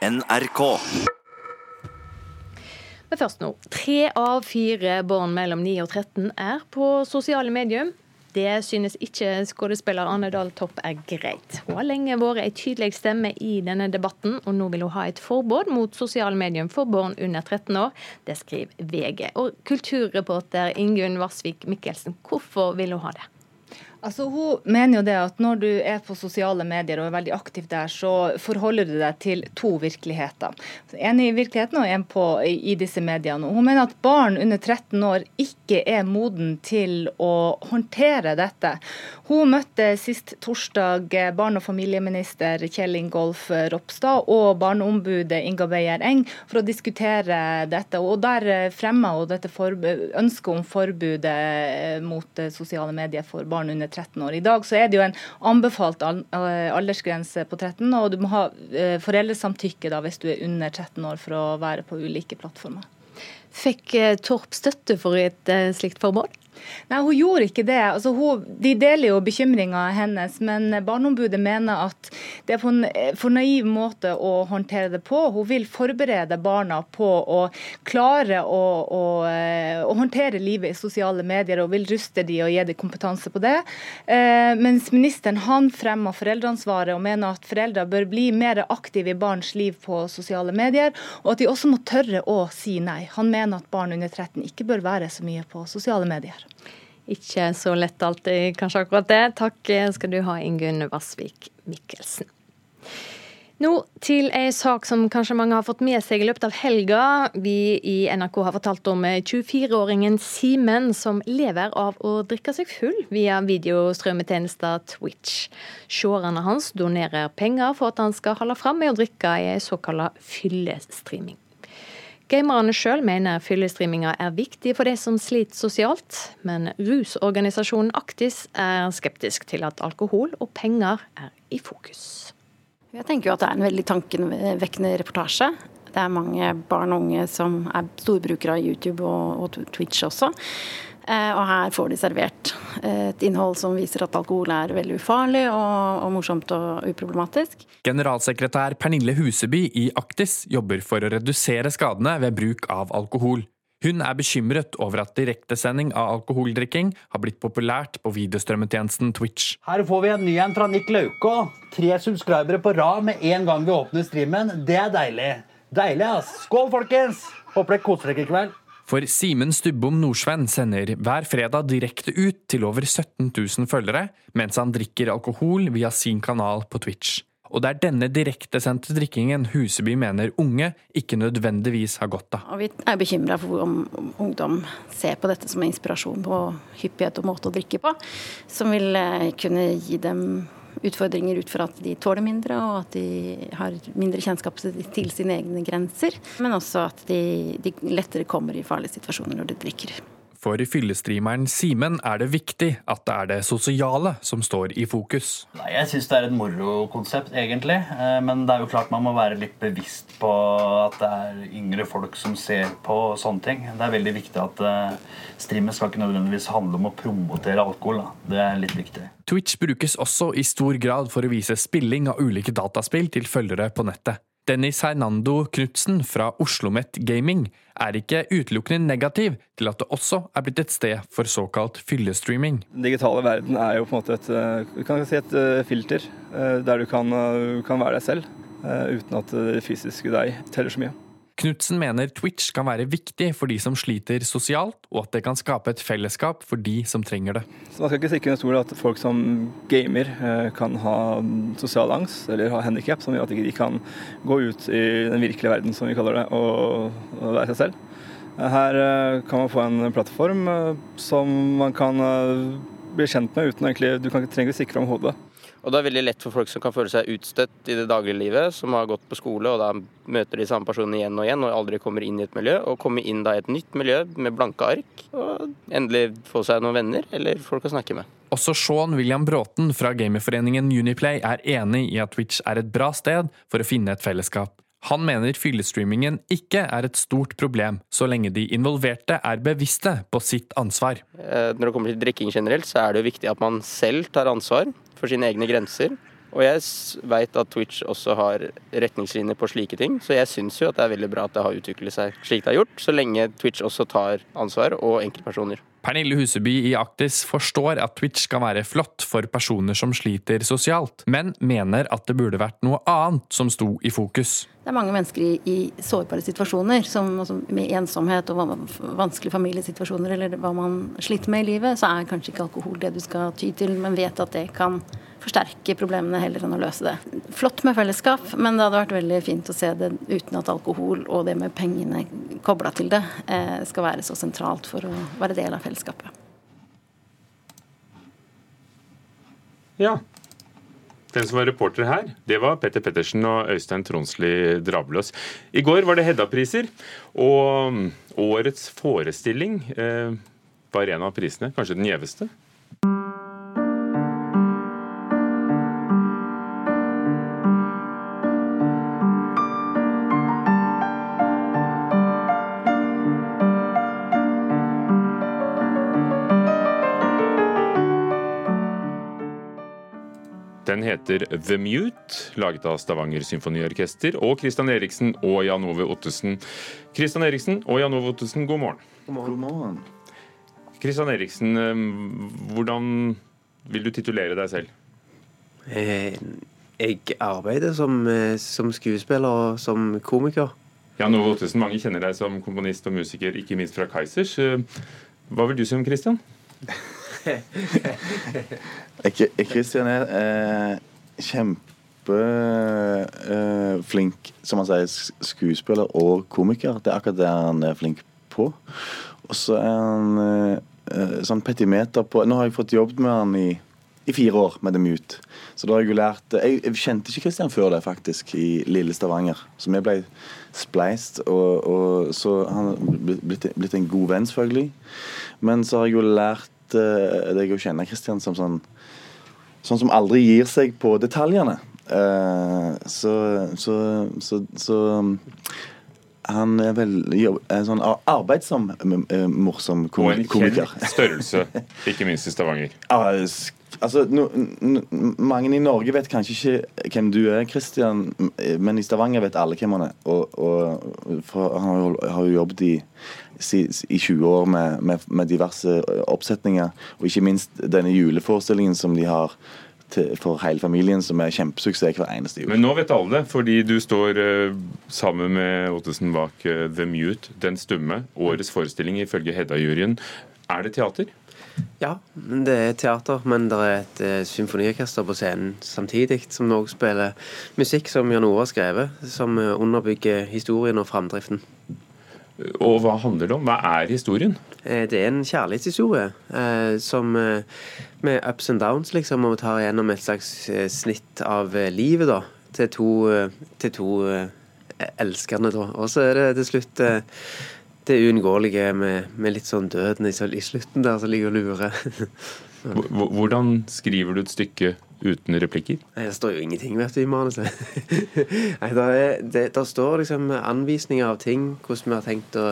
NRK. Men først nå. Tre av fire barn mellom 9 og 13 er på sosiale medier. Det synes ikke skuespiller Anne Dahl Topp er greit. Hun har lenge vært en tydelig stemme i denne debatten, og nå vil hun ha et forbud mot sosiale medier for barn under 13 år. Det skriver VG. Og kulturreporter Ingunn Vassvik Mikkelsen, hvorfor vil hun ha det? Altså, hun mener jo det at når du er på sosiale medier og er veldig aktiv der, så forholder du deg til to virkeligheter. En i virkeligheten og en på, i disse mediene. Hun mener at barn under 13 år ikke er moden til å håndtere dette. Hun møtte sist torsdag barne- og familieminister Kjell Ingolf Ropstad og barneombudet Inga Beyer Eng for å diskutere dette. Og Der fremma hun dette ønsket om forbudet mot sosiale medier for barn under 13 år. I dag så er det jo en anbefalt eh, aldersgrense på 13, og du må ha eh, foreldresamtykke da hvis du er under 13 år for å være på ulike plattformer. Fikk eh, Torp støtte for et slikt forbud? Nei, hun gjorde ikke det. Altså, hun, de deler jo bekymringa hennes, men Barneombudet mener at det er på en for naiv måte å håndtere det på. Hun vil forberede barna på å klare å, å, å håndtere livet i sosiale medier, og vil ruste de og gi dem kompetanse på det. Eh, mens ministeren han fremmer foreldreansvaret og mener at foreldre bør bli mer aktive i barns liv på sosiale medier, og at de også må tørre å si nei. Han mener at barn under 13 ikke bør være så mye på sosiale medier. Ikke så lett alltid, kanskje akkurat det. Takk skal du ha, Ingunn Vassvik Mikkelsen. Nå til ei sak som kanskje mange har fått med seg i løpet av helga. Vi i NRK har fortalt om 24-åringen Simen som lever av å drikke seg full via videostrømmetjenester Twitch. Seerne hans donerer penger for at han skal holde fram med å drikke i ei såkalt fyllestreaming. Gamerne sjøl mener fyllestreaminga er viktig for de som sliter sosialt, men rusorganisasjonen Aktis er skeptisk til at alkohol og penger er i fokus. Jeg tenker jo at det er en veldig tankevekkende reportasje. Det er mange barn og unge som er storbrukere av YouTube og, og Twitch også. Eh, og her får de servert eh, et innhold som viser at alkohol er veldig ufarlig og, og morsomt og uproblematisk. Generalsekretær Pernille Huseby i Aktis jobber for å redusere skadene ved bruk av alkohol. Hun er bekymret over at direktesending av alkoholdrikking har blitt populært på videostrømmetjenesten Twitch. Her får vi en ny en fra Nick Laukå. Tre subscribere på rad med en gang vi åpner streamen. Det er deilig. Deilig, ass. Skål, folkens! Håper dere koser dere i kveld. For Simen Stubbom Nordsvenn sender hver fredag direkte ut til over 17 000 følgere, mens han drikker alkohol via sin kanal på Twitch. Og det er denne direktesendte drikkingen Huseby mener unge ikke nødvendigvis har godt av. Og vi er bekymra for om ungdom ser på dette som en inspirasjon på hyppighet og måte å drikke på, som vil eh, kunne gi dem utfordringer ut fra at de tåler mindre, og at de har mindre kjennskap til sine egne grenser. Men også at de, de lettere kommer i farlige situasjoner når de drikker. For fyllestreameren Simen er det viktig at det er det sosiale som står i fokus. Nei, jeg syns det er et morokonsept, egentlig. Eh, men det er jo klart man må være litt bevisst på at det er yngre folk som ser på sånne ting. Det er veldig viktig at eh, streamen skal ikke nødvendigvis handle om å promotere alkohol. Da. Det er litt viktig. Twitch brukes også i stor grad for å vise spilling av ulike dataspill til følgere på nettet. Dennis Hernando Knutsen fra OsloMet Gaming er ikke utelukkende negativ til at det også er blitt et sted for såkalt fyllestreaming. Den digitale verden er jo på en måte et, eh, si et eh, filter eh, der du kan, kan være deg selv uten at det fysiske deg teller så mye. Knutsen mener Twitch kan være viktig for de som sliter sosialt, og at det kan skape et fellesskap for de som trenger det. Så Man skal ikke stikke under stol at folk som gamer eh, kan ha sosial angst eller ha handikap som gjør at de ikke kan gå ut i den virkelige verden, som vi kaller det, og, være seg selv. Her eh, kan man få en plattform eh, som man kan bli kjent med uten egentlig Du kan ikke trenge å sikre om hodet. Og det er veldig lett for folk som kan føle seg utstøtt i det daglige livet, som har gått på skole og da møter de samme personene igjen og igjen og aldri kommer inn i et miljø, og komme inn da i et nytt miljø med blanke ark og endelig få seg noen venner eller folk å snakke med. Også Sean William Bråten fra gamerforeningen Uniplay er enig i at Twitch er et bra sted for å finne et fellesskap. Han mener fyllestreamingen ikke er et stort problem, så lenge de involverte er bevisste på sitt ansvar. Eh, når det kommer til drikking generelt, så er det jo viktig at man selv tar ansvar for sine egne grenser. Og jeg veit at Twitch også har retningslinjer på slike ting, så jeg syns jo at det er veldig bra at det har utviklet seg slik det har gjort, så lenge Twitch også tar ansvar, og enkeltpersoner. Pernille Huseby i Aktis forstår at Twitch kan være flott for personer som sliter sosialt, men mener at det burde vært noe annet som sto i fokus. Det er mange mennesker i, i sårbare situasjoner, som, altså, med ensomhet og vanskelige familiesituasjoner, eller hva man sliter med i livet, så er kanskje ikke alkohol det du skal ty til, men vet at det kan forsterke problemene heller enn å løse det. Flott med fellesskap, men det hadde vært veldig fint å se det uten at alkohol og det med pengene kobla til det eh, skal være så sentralt for å være del av fellesskapet. Ja. Den som var reporter her, det var Petter Pettersen og Øystein Tronsli Draveløs. I går var det Hedda-priser, og årets forestilling eh, var en av prisene, kanskje den gjeveste. Den heter The Mute, laget av Stavanger Symfoniorkester og Christian Eriksen og Jan Ove Ottesen. Christian Eriksen og Jan Ove Ottesen, god morgen. God morgen. Christian Eriksen, eh, hvordan vil du titulere deg selv? Eh, jeg arbeider som, eh, som skuespiller og som komiker. Jan Ove Ottesen, mange kjenner deg som komponist og musiker, ikke minst fra Kaizers. Hva vil du si om Christian? Kristian er eh, kjempeflink, eh, som han sier, skuespiller og komiker. Det er akkurat det han er flink på. Og så er han eh, sånn petimeter på Nå har jeg fått jobb med han i, i fire år med The Mute. Så da har jeg jo lært Jeg, jeg kjente ikke Kristian før det, faktisk, i lille Stavanger. Så vi ble spleist, og, og så han blitt, blitt en god venn, selvfølgelig. Men så har jeg jo lært uh, deg å kjenne Kristian som sånn Sånn som aldri gir seg på detaljene. Uh, så, så, så, så han er vel en sånn arbeidsom, morsom komiker. Og en kjent størrelse, ikke minst i Stavanger. altså, no, no, Mange i Norge vet kanskje ikke hvem du er, Christian, men i Stavanger vet alle hvem han er. Og, og han har jo jobbet i i 20 år med, med, med, diverse oppsetninger. Og ikke minst denne juleforestillingen som de har til, for hele familien, som er kjempesuksess hver eneste jul. Men nå vet alle det, fordi du står uh, sammen med Ottesen bak uh, The Mute, Den stumme. Årets forestilling ifølge Hedda-juryen. Er det teater? Ja, det er teater, men det er et uh, symfoniorkester på scenen samtidig, som også spiller musikk som Jan Ove har skrevet, som underbygger historien og framdriften. Og hva handler det om? Hva er historien? Eh, det er en kjærlighetshistorie eh, som eh, med ups and downs, liksom, og tar gjennom et slags snitt av livet da, til to, til to elskerne. da. Og så er det til slutt det uunngåelige med, med, litt sånn døden i, i slutten der som ligger og lurer. Hvordan skriver du et stykke uten replikker? Nei, Det står jo ingenting vet du, i manuset. Nei, der, er, det, der, står liksom anvisninger av ting, hvordan vi har tenkt å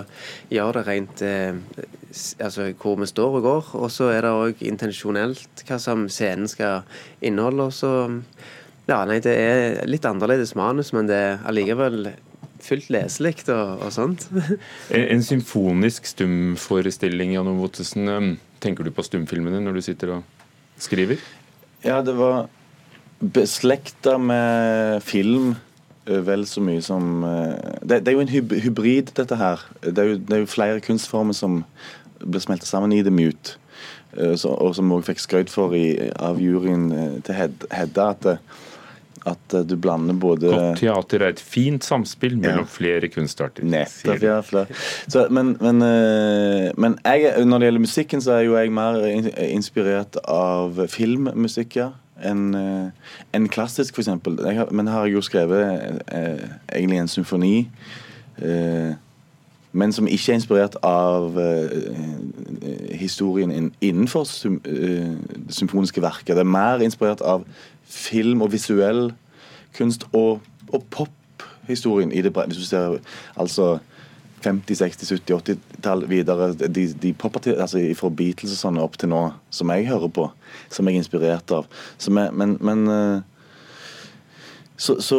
gjøre det rent eh, Altså hvor vi står og går. Og så er det òg intensjonelt hva som scenen skal inneholde. Og så Ja, nei, det er litt annerledes manus, men det er allikevel fullt leselig og, og, sånt. en, symfonisk stumforestilling, Jan Ottesen. Eh, tenker du på stumfilmene når du sitter og skriver? Ja, det var beslekta med film vel så mye som Det, det er jo en hybrid, dette her. Det er jo, det er jo flere kunstformer som blir smelta sammen i The Mute. Så, og som òg fikk skryt for i, av juryen til Hedda. at at du blander både Godt teater er et fint samspill mellom ja. flere kunstarter. Nettopp, ja. Så, men, men, men jeg, når det gjelder musikken, så er jo jeg mer inspirert av filmmusikker enn en klassisk, f.eks. Men her har jeg jo skrevet eh, egentlig en symfoni. Eh, men som ikke er inspirert av uh, historien innenfor sym, det symfoniske verket. Det er mer inspirert av film og visuell kunst og, og pophistorien Hvis du ser altså 50-, 60-, 70-, 80-tall videre, de, de altså fra Beatles og sånn opp til nå, som jeg hører på, som jeg er inspirert av. Er, men, men, eh, Så, så,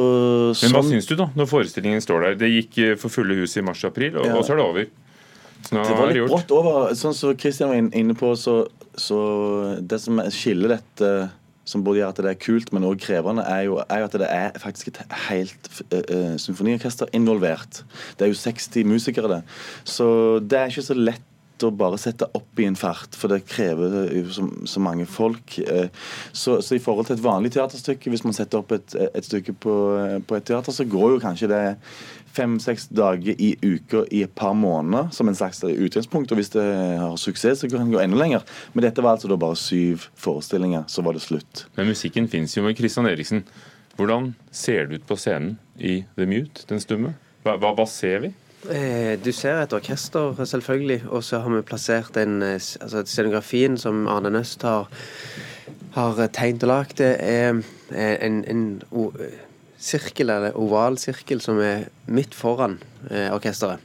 Men hva sånn- syns du, da, når forestillingen står der? Det gikk eh, for fulle hus i mars-april, og, Ja. og så er det over. Så nå Det var litt brått over. Sånn som Kristian var inne på, så, så det som skiller dette som både gjør at det er kult, men også krevende, er jo, er jo at det er faktisk et helt uh, symfoniorkester involvert. Det er jo 60 musikere, det. Så det er ikke så lett å bare sette opp i en fart, for det krever så, så mange folk. Eh, Så, så i forhold til et vanlig teaterstykke, hvis man setter opp et, et stykke på, på et teater, så går jo kanskje det fem-seks dager i uka i et par måneder som en slags utgangspunkt. Og hvis det har suksess, så kan det gå enda lenger. Men dette var altså da bare syv forestillinger, så var det slutt. Men musikken fins jo med Christian Eriksen. Hvordan ser det ut på scenen i The Mute, den stumme? Hva, hva ser vi? Eh, Du ser et orkester, selvfølgelig, og så har vi plassert en eh, altså Scenografien som Arne Nøst har, har tegnet og lagd, er eh, en, en o, sirkel, eller oval sirkel, som er midt foran eh, orkesteret.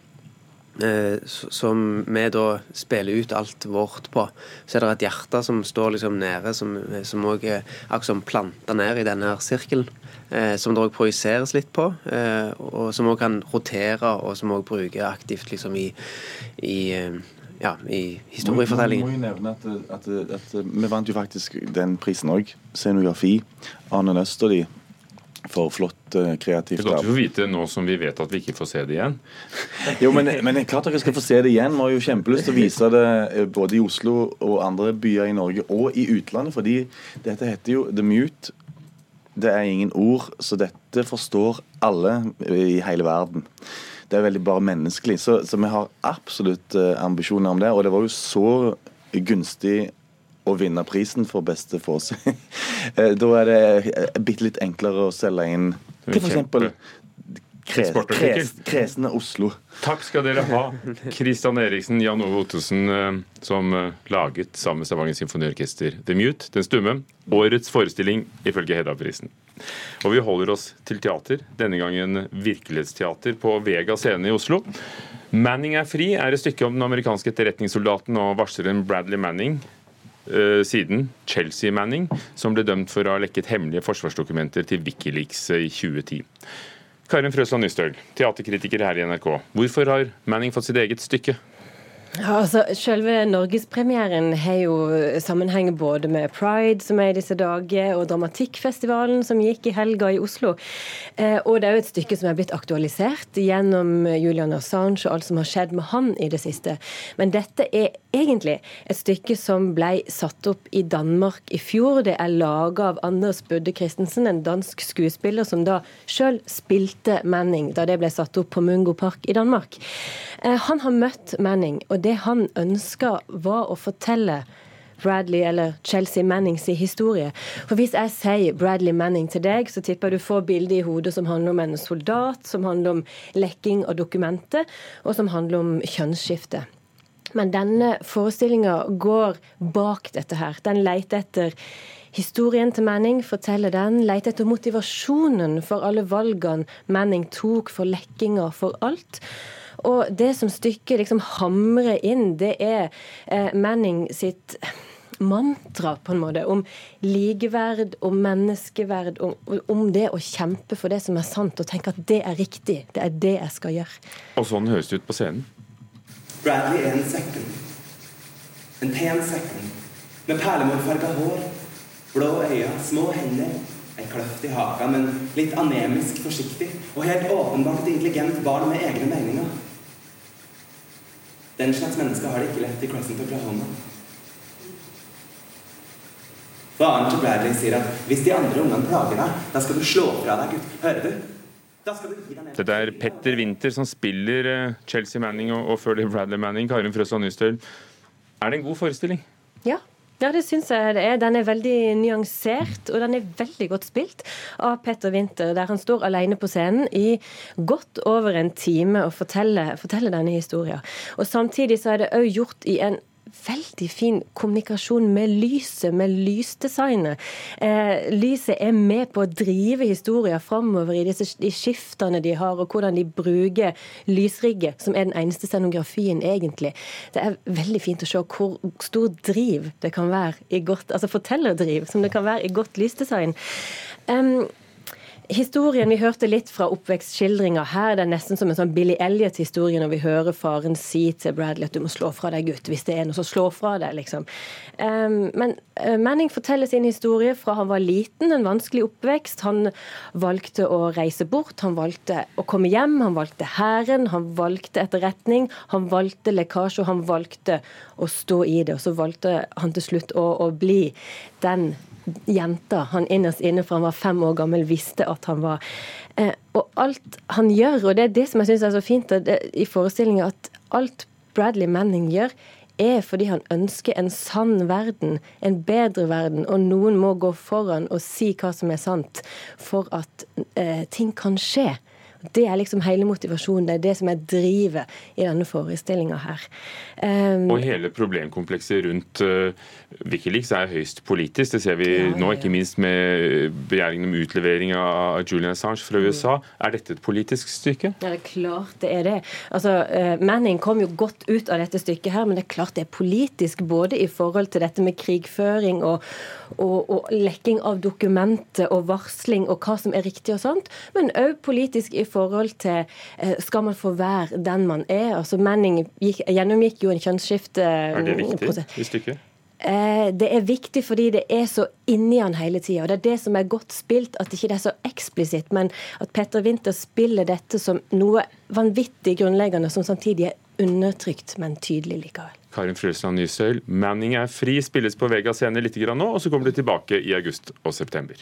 Eh, som vi da spiller ut alt vårt på. Så er det et hjerte som står liksom nede, som, òg også er akkurat som planta ned i denne her sirkelen. Eh, som det òg projiseres litt på, eh, og som òg kan rotere, og som òg bruker aktivt liksom i, i eh, ja, i historiefortellingen. Må, må jo nevne at, at, at, Vi vant jo faktisk den prisen òg. Scenografi. Arne Nøst og de for flott kreativt. Det er godt vi får vite nå som vi vet at vi ikke får se det igjen. Jo, men, men klart dere skal få se det igjen. Vi har jo kjempelyst til å vise det eh, både i Oslo og andre byer i Norge og i utlandet, fordi dette heter jo The Mute. Det er ingen ord, så dette forstår alle i hele verden. Det er veldig bare menneskelig. Så, så vi har absolutt eh, ambisjoner om det. Og det var jo så gunstig å vinne prisen for beste forestilling. Eh, da er det eh, bitte litt enklere å selge inn til f.eks. Kres, kres, Kresne Oslo. Takk skal dere ha, Kristian Eriksen, Jan Ove Ottesen, eh, som laget sammen med Stavanger Symfoniorkester The Mute, Den stumme, årets forestilling ifølge Hedda-prisen. Og vi holder oss til teater, denne gangen virkelighetsteater på Vega scene i Oslo. 'Manning er fri' er et stykke om den amerikanske etterretningssoldaten og varsleren Bradley Manning. Eh, siden Chelsea Manning, som ble dømt for å ha lekket hemmelige forsvarsdokumenter til Wikileaks i 2010. Karin Frøsland Nystøl, teaterkritiker her i NRK. Hvorfor har Manning fått sitt eget stykke? Ja, altså, Selve norgespremieren har jo sammenheng både med Pride, som er i disse dager, og Dramatikkfestivalen, som gikk i helga i Oslo. Eh, og det er jo et stykke som er blitt aktualisert gjennom Julian Assange og alt som har skjedd med han i det siste. Men dette er egentlig et stykke som ble satt opp i Danmark i fjor. Det er laga av Anders Budde Christensen, en dansk skuespiller som da sjøl spilte Manning da det ble satt opp på Mungo Park i Danmark. Eh, han har møtt Manning, og det han ønska var å fortelle Bradley eller Chelsea Mannings historie. For Hvis jeg sier Bradley Manning til deg, så tipper du får bildet i hodet som handler om en soldat, som handler om lekking av dokumenter, og som handler om kjønnsskifte. Men denne forestillinga går bak dette her. Den leter etter historien til Manning, forteller den. Leter etter motivasjonen for alle valgene Manning tok, for lekkinga, for alt. Og det som stykket liksom hamrer inn, det er eh, Manning sitt mantra, på en måte, om likeverd, om menneskeverd, om, om det å kjempe for det som er sant, og tenke at det er riktig. Det er det jeg skal gjøre. Og sånn høres det ut på scenen. Bradley er en sekking. En pen sekking. Med perlemorfarga hår, blå øyne, små hender, ei kløft i haka, men litt anemisk forsiktig, og helt åpenbart et intelligent barn med egne meninger. Den slags mennesker har det ikke lett i Crescent Oklahoma. Faren til Bradley sier at hvis de andre ungene plager deg, da skal du slå fra deg, gutt. Hører du? Dette er Petter Winther som spiller eh, Chelsea Manning og, og før det Bradley Manning. Karin Frøsland Nystøl. Er det en god forestilling? Ja. Ja, det syns jeg det er. Den er veldig nyansert, og den er veldig godt spilt av Petter Winther, der han står alene på scenen i godt over en time og forteller, forteller denne historien. Og Samtidig så er det òg gjort i en veldig fin kommunikasjon med lyset, med lysdesignet. Eh, lyset er med på å drive historier framover i disse de skiftene de har, og hvordan de bruker lysrigget, som er den eneste scenografien, egentlig. Det er veldig fint å se hvor stor driv det kan være i godt Altså fortellerdriv, som det kan være i godt lysdesign. Um, historien Vi hørte litt fra oppvekstskildringa her. Det er nesten som en sånn Billy Elliot-historie når vi hører faren si til Bradley at du må slå fra deg, gutt, hvis det er noe som slår fra deg, liksom. Um, men uh, Manning forteller sin historie fra han var liten, en vanskelig oppvekst. Han valgte å reise bort, han valgte å komme hjem, han valgte hæren, han valgte etterretning, han valgte lekkasje, og han valgte å stå i det. Og så valgte han til slutt å, å bli den jenta han innerst inne fra han var fem år gammel visste at han var. Eh, og alt han gjør, og det er det som jeg syns er så fint i forestillinga, at alt Bradley Manning gjør, er fordi han ønsker en sann verden, en bedre verden, og noen må gå foran og si hva som er sant, for at eh, ting kan skje. Det er liksom hele motivasjonen. Det er det som er drivet i denne forestillinga her. Um, og hele problemkomplekset rundt uh, Wikileaks er høyst politisk. Det ser vi ja, nå, ikke minst med begjæringen om utlevering av Julian Assange fra USA. Mm. Er dette et politisk stykke? Ja, det er klart det er det. Altså, uh, Manning kom jo godt ut av dette stykket her, men det er klart det er politisk. Både i forhold til dette med krigføring og, og, og lekking av dokumenter og varsling og hva som er riktig og sånt, men òg politisk i forhold til eh, skal man få være den man er. Altså Manning gikk, gjennomgikk jo en kjønnsskifte. Er det viktig i stykket? Eh, det er viktig fordi det er så inni han hele tida. Det er det som er godt spilt, at ikke det er så eksplisitt, men at Petter Winther spiller dette som noe vanvittig grunnleggende, som samtidig er undertrykt, men tydelig likevel. Karin Frøsland Nysøyl, 'Manning er fri' spilles på Vega scene litt nå, og så kommer det tilbake i august og september.